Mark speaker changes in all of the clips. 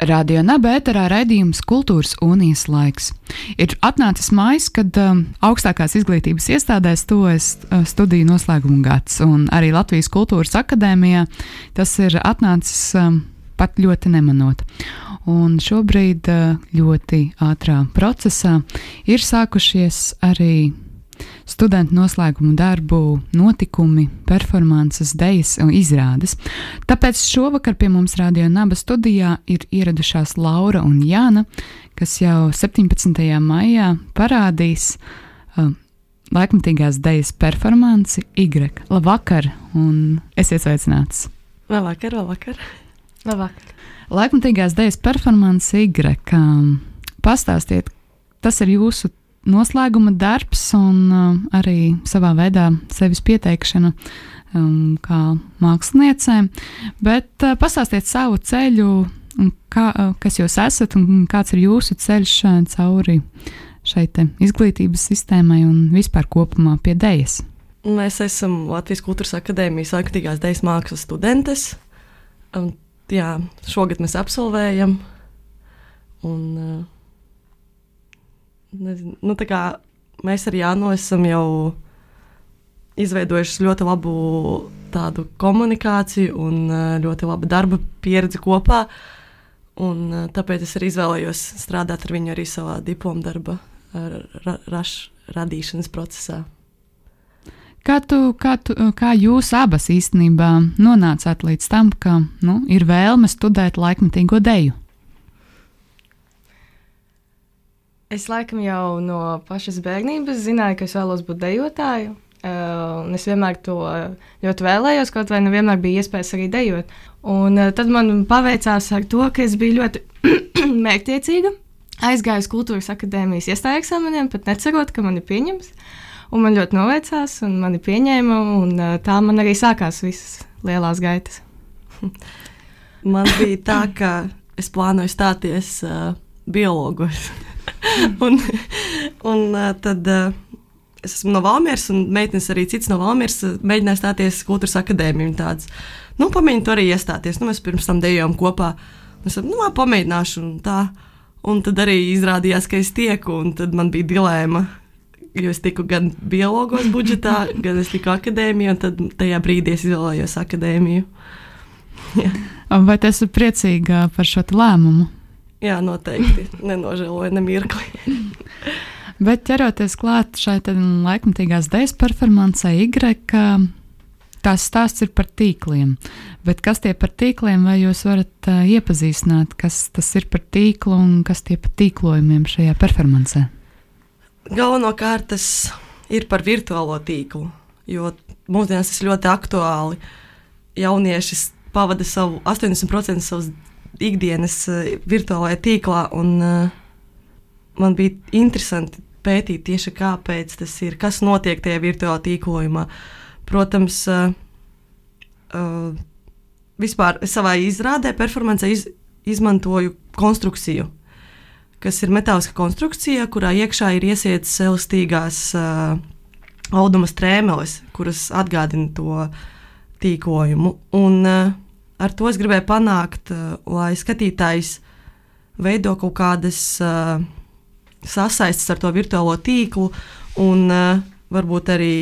Speaker 1: Radio Nabērā raidījums Kultūras unijas laiks. Ir atnācis mājas, kad um, augstākās izglītības iestādēs tojas uh, studiju noslēguma gads, un arī Latvijas Kultūras akadēmijā tas ir atnācis um, pat ļoti nemanot. Un šobrīd uh, ļoti ātrā procesā ir sākušies arī studentu noslēgumu darbu, notikumi, performances, dejas un izrādes. Tāpēc šovakar pie mums Radio Naba studijā ir ieradušās Laura un Jāna, kas jau 17. maijā parādīs uh, laikmatīgās dejas performanci Y. Labvakar, un esiet sveicināts!
Speaker 2: Labvakar, labvakar!
Speaker 3: Labvakar!
Speaker 1: Laikmatīgās dejas performance Y. Pastāstiet, tas ir jūsu noslēguma darbs un uh, arī savā veidā sevis pieteikšana um, kā māksliniecēm. Bet uh, pastāstiet savu ceļu, kā, uh, kas jūs esat un kāds ir jūsu ceļš cauri šai izglītības sistēmai un vispār kopumā pie dēļas.
Speaker 2: Mēs esam Latvijas Kultūras Akadēmijas aktīvās dēļas mākslas studentes. Un, jā, šogad mēs absolvējam. Un, uh, nezinu, nu, mēs ar Jānu esam jau izveidojuši ļoti labu tādu komunikāciju un eh, ļoti labu darba pieredzi kopā. Un, eh, tāpēc es arī izvēlējos strādāt ar viņu arī savā diploma darba ra, raš, radīšanas procesā.
Speaker 1: Kā, tu, kā, tu, kā jūs abas īstenībā nonācāt līdz tam, ka nu, ir vēlme studēt laikmatīgo deju?
Speaker 3: Es laikam jau no pašas bērnības zināju, ka es vēlos būt dejotāju. Uh, es vienmēr to ļoti vēlējos, kaut vai nevienmēr bija iespējas arī dejot. Un, uh, tad man paveicās ar to, ka es biju ļoti mērķtiecīga. Aizgāju uz kultūras akadēmijas iestāju eksāmeniem, pat necerot, ka mani pieņems. Un man ļoti noveicās, un mani pieņēma, un uh, tā man arī sākās visas lielās gaitas.
Speaker 2: man bija tā, ka es plānoju stāties uh, biologos. un, un tad es esmu no Valmieras, un meitenes arī cits no Valmieras mēģināja stāties kultūras akadēmijā. Tāds, nu, pamēģini tur arī iestāties. Nu, mēs pirms tam dejojām kopā. Es saprotu, nu, pamēģināšu, un tā. Un tad arī izrādījās, ka es tieku, un tad man bija dilēma. Jo es tiku gan biologos budžetā, gan es tiku akadēmijā, un tad tajā brīdī es izvēlējos akadēmiju.
Speaker 1: Vai tu esi priecīga par šo lēmumu?
Speaker 2: Jā, noteikti. Nenožēloju ne mirkli.
Speaker 1: Bet ķeroties klāt šai laikmatīgās dēļas performancei, Y, tās stāsts ir par tīkliem. Bet kas tie par tīkliem, vai jūs varat uh, iepazīstināt, kas tas ir par tīklu un kas tie par tīklojumiem šajā performancē?
Speaker 2: Galvenokārt tas ir par virtuālo tīklu, jo mūsdienās tas ļoti aktuāli. Jaunieši pavada savu 80% savas ikdienas uh, virtuālajā tīklā. Un, uh, man bija interesanti pētīt tieši kāpēc tas ir, kas notiek tajā virtuālajā tīklojumā. Protams, uh, vispār savā izrādē, performancē iz, izmantoju konstrukciju, kas ir metāliska konstrukcija, kurā iekšā ir iesietas elastīgās auduma strēmeles, kuras atgādina to tīklojumu. Un, uh, ar to es gribēju panākt, uh, lai skatītājs veido kaut kādas uh, sasaistes ar to virtuālo tīklu, un uh, varbūt arī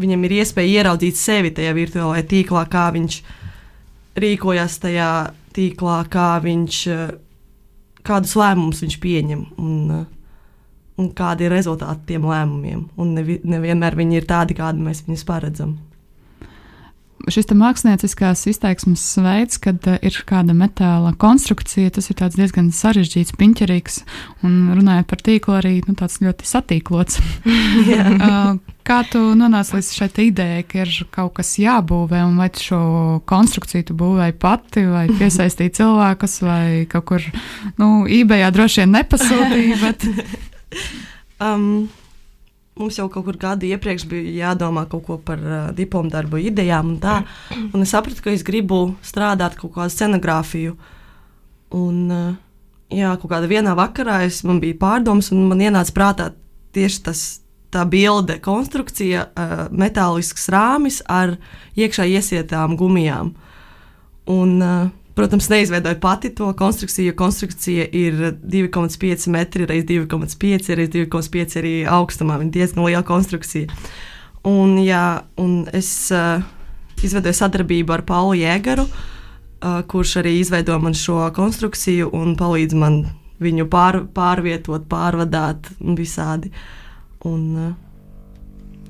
Speaker 2: viņam ir iespēja ieraudzīt sevi tajā virtuālajā tīklā, kā viņš rīkojas tajā tīklā, kā viņš, kādus lēmumus viņš pieņem. Un, Un kādi ir rezultāti tiem lēmumiem? Un nevi, nevienmēr viņi ir tādi, kādi mēs viņus paredzam
Speaker 1: šis mākslinieckās izteiksmes veids, kad uh, ir kāda metāla konstrukcija, tas ir diezgan sarežģīts, piņķerīgs un runājot par tīklu arī nu, tāds ļoti satīklots. uh, kā tu nonāci līdz šai idejai, ka ir kaut kas jābūvē, un vai šo konstrukciju tu būvēji pati, vai piesaistīji cilvēkus, vai kaut kur nu, eBayā droši vien nepasūtīji? Bet...
Speaker 2: um mums jau kaut kur gadi iepriekš bija jādomā kaut ko par uh, diplomu darbu idejām un tā. Un es sapratu, ka es gribu strādāt kaut kādu scenogrāfiju. Un, uh, jā, kaut kādā vienā vakarā es, man bija pārdoms, un man ienāca prātā tieši tas. Tā bilde, konstrukcija, uh, metālisks rāmis ar iekšā iesietām gumijām. Un, uh, protams, neizveidoju pati to konstrukciju, jo konstrukcija ir 2,5 metri reizes 2,5 reizes 2,5 arī augstumā. Viņa diezgan liela konstrukcija. Un, jā, un es uh, izveidoju sadarbību ar Paulu Jēgaru, uh, kurš arī izveido man šo konstrukciju un palīdz man viņu pār, pārvietot, pārvadāt un visādi. Un, uh,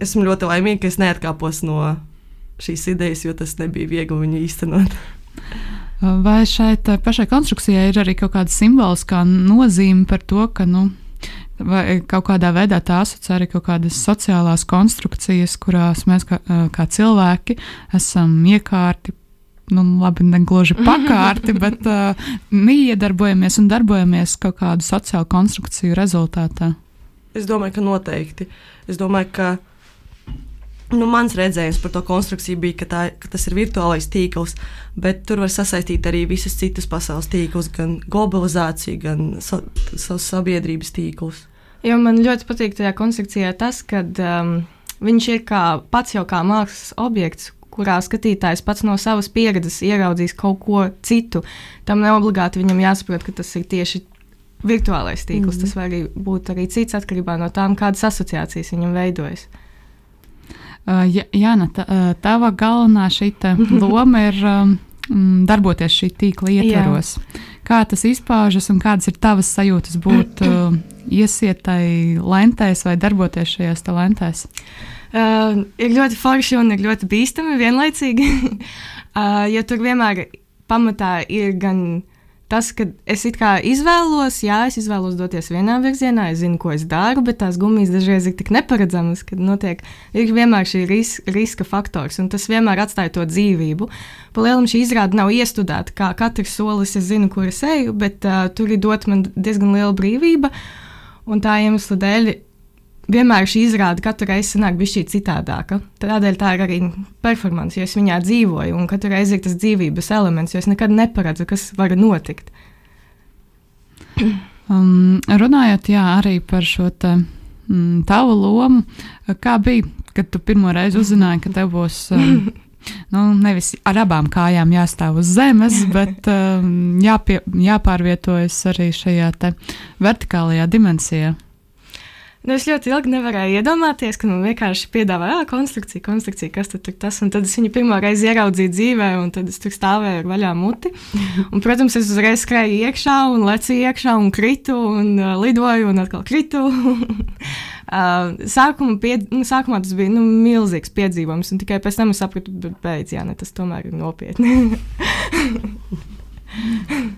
Speaker 2: esmu ļoti laimīga, ka es neatkāpos no šīs idejas, jo tas nebija viegli viņu īstenot.
Speaker 1: Vai šai pašai konstrukcijai ir arī kaut kāda simboliskā nozīme par to, ka nu, vai kaut kādā veidā tā asociē arī kaut kādas sociālās konstrukcijas, kurās mēs kā, kā cilvēki esam iekārti. Nu, labi, ne gluži pakārti, bet uh, iedarbojamies un darbojamies kaut kādu sociālu konstrukciju rezultātā.
Speaker 2: Es domāju, ka noteikti. Es domāju, ka Nu, mans redzējums par to konstrukciju bija, ka, tā, ka tas ir virtuālais tīkls, bet tur var sasaistīt arī visas citas pasaules tīklus, gan globalizāciju, gan sa, savus sabiedrības tīklus.
Speaker 3: Jo man ļoti patīk tajā konstrukcijā tas, ka um, viņš ir kā, pats jau kā mākslas objekts, kurā skatītājs pats no savas pieredzes ieraudzīs kaut ko citu. Tam neobligāti viņam jāsaprot, ka tas ir tieši virtuālais tīkls. Mm -hmm. Tas var arī būt arī cits atkarībā no tām, kādas asociācijas viņam veidojas.
Speaker 1: Uh, Jāna, tava galvenā šī loma ir um, darboties šī tīkla ietvaros. Jā. Kā tas izpaužas un kādas ir tavas sajūtas būt iesietai lentēs vai darboties šajās lentēs?
Speaker 3: Uh, ir ļoti forši un ir ļoti bīstami vienlaicīgi. uh, jo tur vienmēr pamatā ir gan tas, ka es izvēlos, jā, es izvēlos doties vienā virzienā, es zinu, ko es daru, bet tās gumijas dažreiz ir tik neparedzamas, ka notiek, ir vienmēr šī ris riska faktors, un tas vienmēr atstāja to dzīvību. Palielam šī izrāde nav iestudēta, kā katrs solis es zinu, kur es eju, bet uh, tur ir dot man diezgan liela brīvība, un tā iemesla dēļ vienmēr šī izrāde katru reizi sanāk bišķīt citādāka. Tādēļ tā ir arī performance, jo es viņā dzīvoju, un katru reizi ir tas dzīvības elements, jo es nekad neparedzu, kas var notikt.
Speaker 1: Um, runājot jā, arī par šo te, mm, tavu lomu, kā bija, kad tu pirmo reizi uzzināji, ka tev būs um, nu, nevis ar abām kājām jāstāv uz zemes, bet um, jāpie, jāpārvietojas arī šajā vertikālajā dimensijā?
Speaker 3: Nu, es ļoti ilgi nevarēju iedomāties, ka man vienkārši piedāvāja konstrukciju, konstrukciju, kas tad ir tas. Un tad es viņu pirmo reizi ieraudzīju dzīvē, un tad es tur stāvēju ar vaļā muti. Un, protams, es uzreiz skrēju iekšā, un lecīju iekšā, un kritu, un uh, lidoju, un atkal kritu. uh, sākuma pied, nu, sākumā tas bija nu, milzīgs piedzīvojums, un tikai pēc tam es sapratu, ka ne, tas tomēr ir nopietni.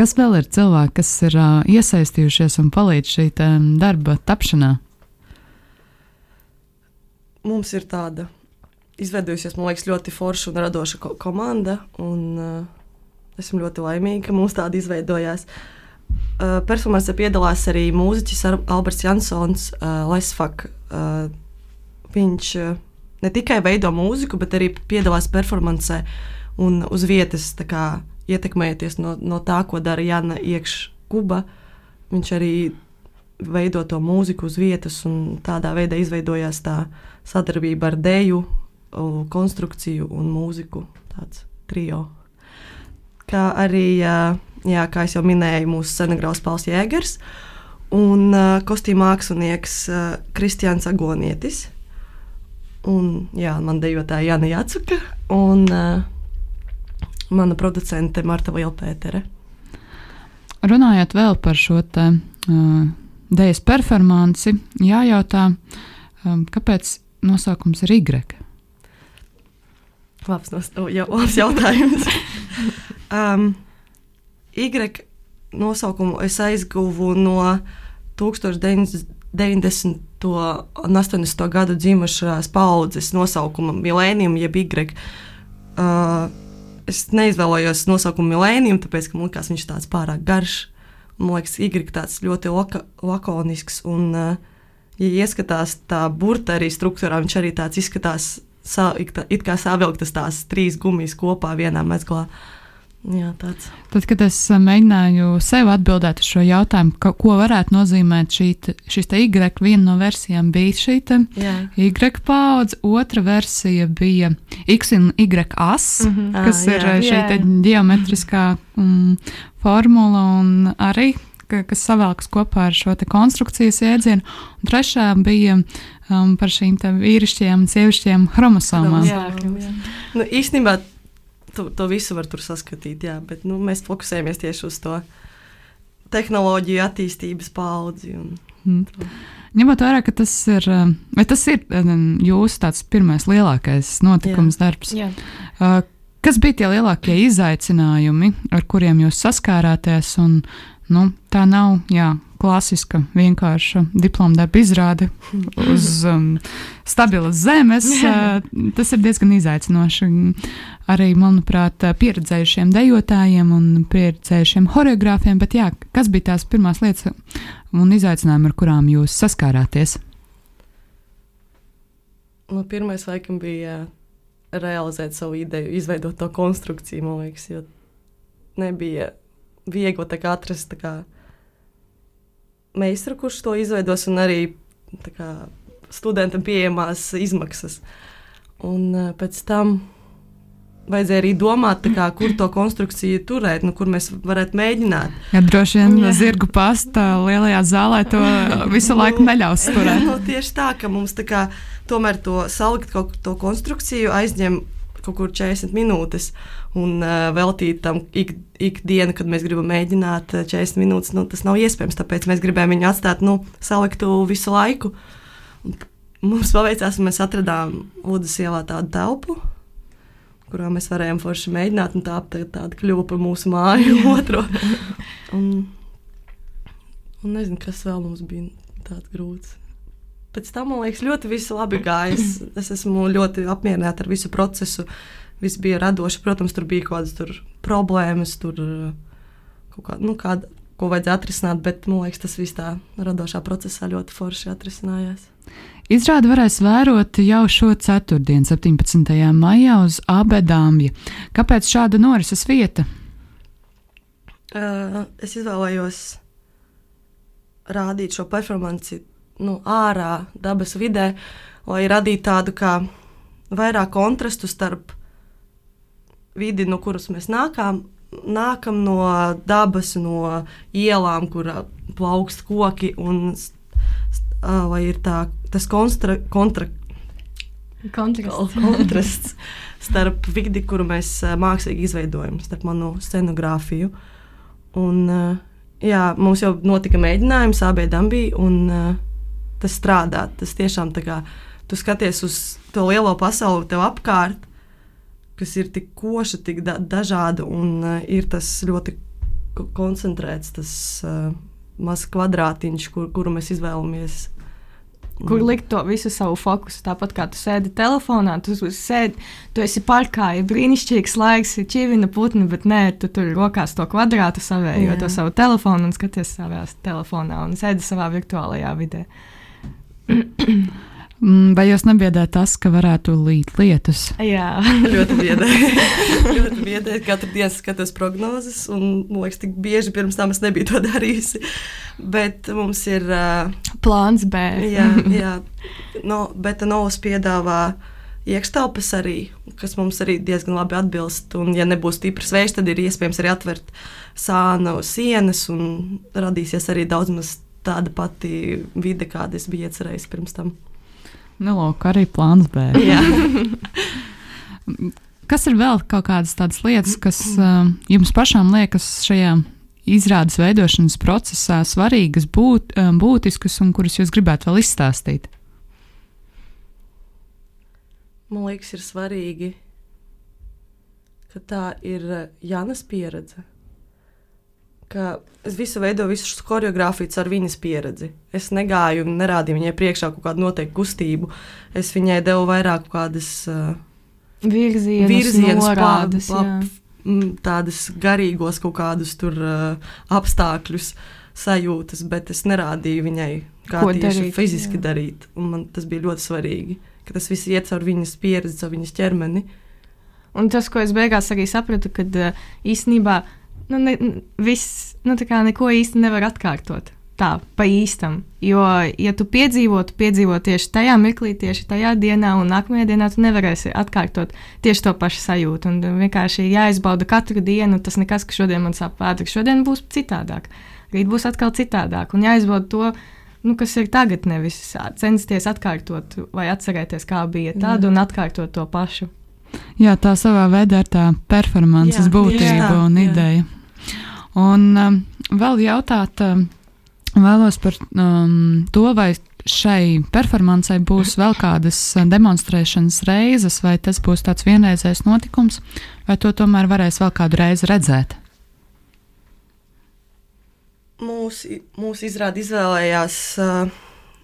Speaker 1: Kas vēl ir cilvēki, kas ir uh, iesaistījušies un palīdz šī darba tapšanā?
Speaker 2: Mums ir tāda izveidojusies, man liekas, ļoti forša un radoša ko komanda. Un, uh, esmu ļoti laimīga, ka mums tāda izveidojās. Uh, performancē piedalās arī mūziķis Alberts Jansons, uh, Lesfak. Uh, viņš uh, ne tikai veido mūziku, bet arī piedalās performancē un uz vietas kā, ietekmējoties no, no tā, ko dara Jana Iekškuba. Viņš arī veido to mūziku uz vietas, un tādā veidā izveidojās tā sadarbība ar dēļu, konstrukciju un mūziku. Tāds trio. Kā arī, jā, kā jau minēju, mūsu scenagrāfs Pāls Jēgers un kostīm mākslinieks Kristians Agonietis. Un, jā, man dejotāja Jana Jacuka. Un, uh, mana producente Marta Vilpētere.
Speaker 1: Runājot vēl par šo te, uh, dēļas performanci, jājautā, um, kāpēc nosaukums ir Y?
Speaker 2: Labs, nos, jau, labs jautājums. um, y nosaukumu es aizguvu no 1990. un 80. gadu dzimušās paudzes nosaukuma Milēnijam, jeb Y. Uh, es neizvēlējos nosaukumu milēnijam, tāpēc, ka man liekas, viņš tāds pārāk garš. Man liekas, Igrik tāds ļoti laka, lakonisks. Un, uh, ja ieskatās tā burta arī struktūrā, viņš arī tāds izskatās, sa, it kā savilktas tās trīs gumijas kopā vienā mezglā. Jā, tāds.
Speaker 1: Tad, kad es uh, mēģināju sev atbildēt uz šo jautājumu, ka, ko varētu nozīmēt šī, Y, viena no versijām bija šī te
Speaker 2: Jā.
Speaker 1: Y paudze, otra versija bija X un Y as,
Speaker 3: Mhm.
Speaker 1: kas
Speaker 2: Ā,
Speaker 1: ir
Speaker 2: jā.
Speaker 1: uh, šī geometriskā mm, formula un arī. ka- Kas savēlkas kopā ar šo te konstrukcijas jēdzienu, un trešā bija um, par šīm te vīrišķajām un sievišķajām chromosomām.
Speaker 3: Jā,
Speaker 2: jā. Nu, īstenībā to, to visu var tur saskatīt, jā, bet nu, mēs fokusējamies tieši uz to tehnoloģiju attīstības paudzi. Un,
Speaker 1: Mm. Ņemot vērā, ka tas ir, vai tas ir um, jūsu tāds pirmais lielākais notikums, Jā. darbs.
Speaker 3: jā.
Speaker 1: Uh, Kas bija tie lielākie izaicinājumi, ar kuriem jūs saskārāties? Un, nu, tā nav jā, klasiska, vienkārša diploma darba izrāde uz um, stabilas zemes. Uh, tas ir diezgan izaicinoši. Arī, manuprāt, pieredzējušiem dejotājiem un pieredzējušiem choreogrāfiem. Bet, jā, kas bija tās pirmās lietas un izaicinājumi, ar kurām jūs saskārāties?
Speaker 2: nu, pirmais, laikam, bija realizēt savu ideju, izveidot to konstrukciju, man liekas, jo nebija viegli tā kā atrast tā kā, meistaru, kurš to izveidos, un arī kā, studentam pieejamās izmaksas. Un uh, pēc tam vajadzēja arī domāt, kā, kur to konstrukciju turēt, nu, kur mēs varētu mēģināt.
Speaker 1: Jā, droši vien
Speaker 3: Jā.
Speaker 1: zirgu pasta lielajā zālē to visu laiku neļaus turēt.
Speaker 2: Nu, tieši tā, ka mums tā kā, tomēr to salikt kaut to konstrukciju aizņem kaut kur 40 minūtes. Un uh, veltīt tam ik, ikdienu, kad mēs gribam mēģināt uh, 40 minūtes, nu, tas nav iespējams. Tāpēc mēs gribējām viņu atstāt nu, saliktu visu laiku. Un mums paveicās, un mēs atradām Lūdzu ielā tādu telpu, kurā mēs varējām forši mēģināt, un tā tā- tāda kļuva par mūsu māju otro. Un, un nezinu, kas vēl mums bija tāds grūts. Pēc tam, man liekas, ļoti viss labi gājis. Es esmu ļoti apmierināta ar visu procesu. Viss bija radoši. Protams, tur bija kaut kādas tur problēmas, tur uh, kaut kā, nu, kāda, ko vajadzēja atrisināt, bet man liekas, tas viss tā radošā procesā ļoti forši atrisinājās.
Speaker 1: Izrādi varēs vērot jau šo ceturtdienu, 17. maijā, uz Abedāmja. Kāpēc šāda norises vieta?
Speaker 2: Uh, es izvēlējos rādīt šo performanci nu, ārā, dabas vidē, lai radītu tādu kā vairāk kontrastu starp vidi, no kuras mēs nākam. Nākam no dabas, no ielām, kur plaukst koki, un lai ir tā, tas konstra, kontra,
Speaker 3: Kontrasts.
Speaker 2: kontrasts starp vidi, kuru mēs mākslīgi izveidojam, starp manu scenogrāfiju. Un, jā, mums jau notika mēģinājums, abi dabī, un tas strādā. Tas tiešām tā kā tu skaties uz to lielo pasauli tev apkārt, kas ir tik koša, tik da dažāda, un uh, ir tas ļoti ko- koncentrēts, tas uh, mazs kvadrātiņš, kur, kuru mēs izvēlamies.
Speaker 3: Kur likt to visu savu fokusu? Tāpat kā tu sēdi telefonā, tu sēdi, tu esi parkā, ir brīnišķīgs laiks, ir čivina putni, bet nē, tu tur rokās to kvadrātu savējo, to savu telefonu un skaties savā telefonā un sēdi savā virtuālajā vidē.
Speaker 1: Mm, Vai jūs nebiedē tas, ka varētu līt lietus?
Speaker 3: Jā,
Speaker 2: ļoti biedē. ļoti biedē. Katru dienu skatos prognozes, un man liekas, tik bieži pirms tam es nebiju to darījusi. Bet mums ir. Uh,
Speaker 3: plāns B.
Speaker 2: jā, jā. No, bet Novs piedāvā iekštelpas arī, kas mums arī diezgan labi atbilst. Un, ja nebūs stiprs vējš, tad ir iespējams arī atvērt sānu sienas, un radīsies arī daudz maz tāda pati vide, kāda es biju iecerējis pirms tam.
Speaker 1: Nu, lūk, arī plāns B. Kas ir vēl kaut kādas tādas lietas, kas uh, jums pašām liekas šajā izrādes veidošanas procesā svarīgas, būt, um, būtiskas un kuras jūs gribētu vēl izstāstīt?
Speaker 2: Man liekas, ir svarīgi, ka tā ir eh, Jānis pieredze. Ka es visu veidoju, visu šo choreogrāfiju ar viņas pieredzi. Es negāju un nerādīju viņai priekšā kaut kādu noteiktu kustību. Es viņai devu vairāk kādas uh,
Speaker 3: Virzienus,
Speaker 2: virzienas,
Speaker 3: norādes,
Speaker 2: pla- m, tādas garīgos kaut kādus tur uh, apstākļus, sajūtas, bet es nerādīju viņai, kā
Speaker 3: Ko
Speaker 2: tieši
Speaker 3: darīt,
Speaker 2: fiziski
Speaker 3: jā.
Speaker 2: darīt. Un man tas bija ļoti svarīgi, ka tas viss iet caur viņas pieredzi, caur viņas ķermeni.
Speaker 3: Un tas, ko es beigās arī sapratu, kad uh, īstenībā nu, ne, viss, nu, tā kā neko īsti nevar atkārtot. Tā, pa īstam. Jo, ja tu piedzīvo, tu piedzīvo tieši tajā mirklī, tieši tajā dienā, un nākamajā dienā tu nevarēsi atkārtot tieši to pašu sajūtu. Un vienkārši jāizbauda katru dienu. Tas nekas, ka šodien man sāp vēders, šodien būs citādāk. Rīt būs atkal citādāk. Un jāizbauda to, nu, kas ir tagad, nevis censties atkārtot vai atcerēties, kā bija tad, un atkārtot to pašu.
Speaker 1: Jā, tā savā veidā ir tā performances jā, būtība tā, un jā. ideja. Un um, vēl jautāt, um, vēlos par um, to, vai šai performancei būs vēl kādas demonstrēšanas reizes, vai tas būs tāds vienreizējs notikums, vai to tomēr varēs vēl kādu reizi redzēt.
Speaker 2: Mūsu mūs izrādi izvēlējās uh,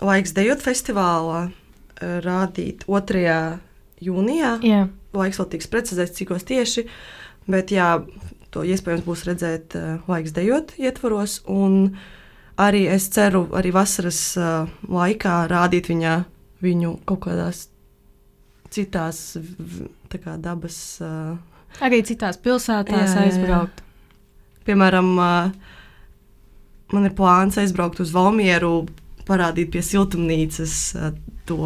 Speaker 2: laiks dejot festivālā, uh, rādīt 2. jūnijā.
Speaker 3: Yeah.
Speaker 2: Laiks vēl tiks precizēts, cikos tieši, bet jā, to iespējams būs redzēt uh, laiks dejot ietvaros. Un arī es ceru, arī vasaras uh, laikā rādīt viņā, viņu kaut kādās citās kā, dabas. Uh,
Speaker 3: arī citās pilsētās jā, aizbraukt. Jā.
Speaker 2: Piemēram, man ir plāns aizbraukt uz Valmieru, parādīt pie siltumnīcas to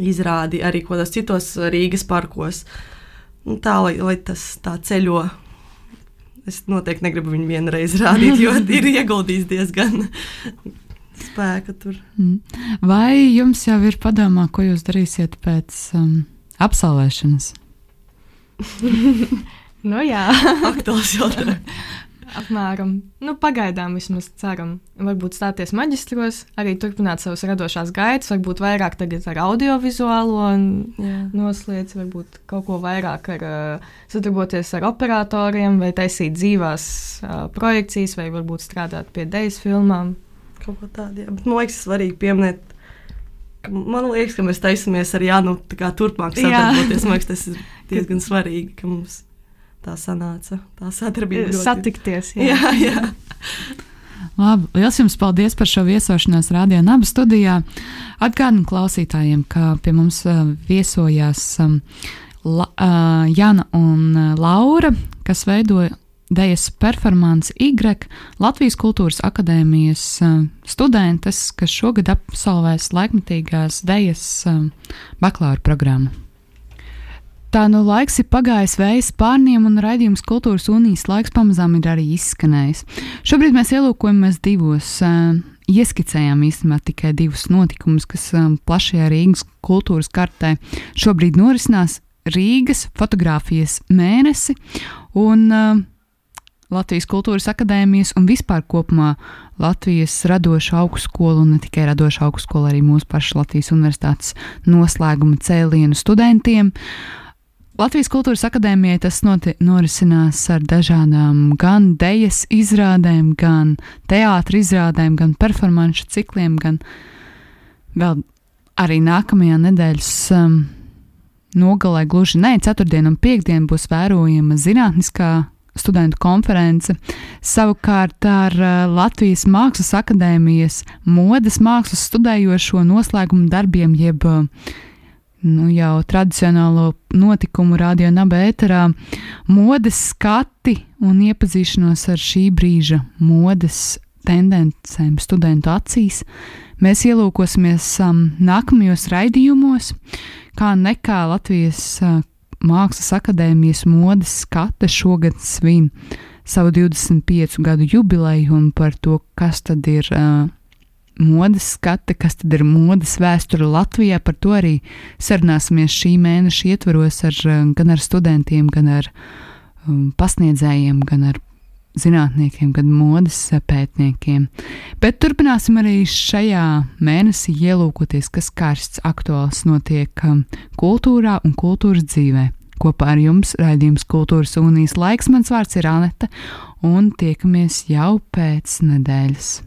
Speaker 2: izrādi arī kaut kādos citos Rīgas parkos. Tā, lai, lai tas tā ceļo Es noteikti negribu viņu vienreiz rādīt, jo ir ieguldījis diezgan spēka tur. Mm.
Speaker 1: Vai jums jau ir padomā, ko jūs darīsiet pēc um, absolvēšanas?
Speaker 3: nu, jā,
Speaker 2: aktuāls jautājums.
Speaker 3: Apmēram. Nu, pagaidām vismaz ceram. Varbūt stāties maģistros, arī turpināt savas radošās gaitas, varbūt vairāk tagad ar audiovizuālo noslēdz, varbūt kaut ko vairāk ar uh, sadarboties ar operatoriem, vai taisīt dzīvās uh, projekcijas, vai varbūt strādāt pie dejas filmām.
Speaker 2: Kaut ko tādu, jā. Bet man liekas, svarīgi pieminēt. Man liekas, ka mēs taisamies ar Jānu turpmāk sadarboties. Man liekas, tas ir diezgan svarīgi, ka mums tā sanāca. Tā sadarbība.
Speaker 3: Ļoti... Satikties. Jā,
Speaker 2: jā. jā.
Speaker 1: Labi, liels jums paldies par šo viesošanos Radio Naba studijā. Atgādinu klausītājiem, ka pie mums uh, viesojās um, La, uh, Jana un Laura, kas veidoja Dejas performance Y, Latvijas Kultūras Akadēmijas uh, studentes, kas šogad absolvēs laikmatīgās Dejas uh, bakalaura programmu. Tā nu laiks ir pagājis vējas pārniem, un raidījums kultūras unijas laiks pamazām ir arī izskanējis. Šobrīd mēs ielūkojamies divos, uh, ieskicējām īstenībā tikai divus notikumus, kas um, plašajā Rīgas kultūras kartē šobrīd norisinās Rīgas fotografijas mēnesi un uh, Latvijas Kultūras Akadēmijas un vispār kopumā Latvijas radošu augstskolu un ne tikai radošu augstskolu, arī mūsu pašu Latvijas universitātes noslēguma cēlienu studentiem. Uh, Latvijas Kultūras Akadēmijai tas norisinās ar dažādām gan dejas izrādēm, gan teātris izrādēm, gan performanču cikliem, gan vēl arī nākamajā nedēļas um, nogalē, gluži ne, ceturtdien un piekdien būs vērojama zinātniskā studentu konference. Savukārt ar uh, Latvijas Mākslas akadēmijas modes mākslas studējošo noslēgumu darbiem, jeb uh, nu, jau tradicionālo notikumu radio naba ēterā, modes skati un iepazīšanos ar šī brīža modes tendencēm studentu acīs. Mēs ielūkosimies um, nākamajos raidījumos, kā nekā Latvijas uh, Mākslas akadēmijas modes skate šogad svin savu 25 gadu jubileju un par to, kas tad ir uh, modes skate, kas tad ir modes vēsture Latvijā. Par to arī sarunāsimies šī mēneša ietvaros ar, eh, gan ar studentiem, gan ar um, pasniedzējiem, gan ar zinātniekiem, gan modes pētniekiem. Bet turpināsim arī šajā mēnesī ielūkoties, kas karsts aktuāls notiek um, kultūrā un kultūras dzīvē. Kopā ar jums raidījums Kultūras unijas laiks, mans vārds ir Anete, un tiekamies jau pēc nedēļas.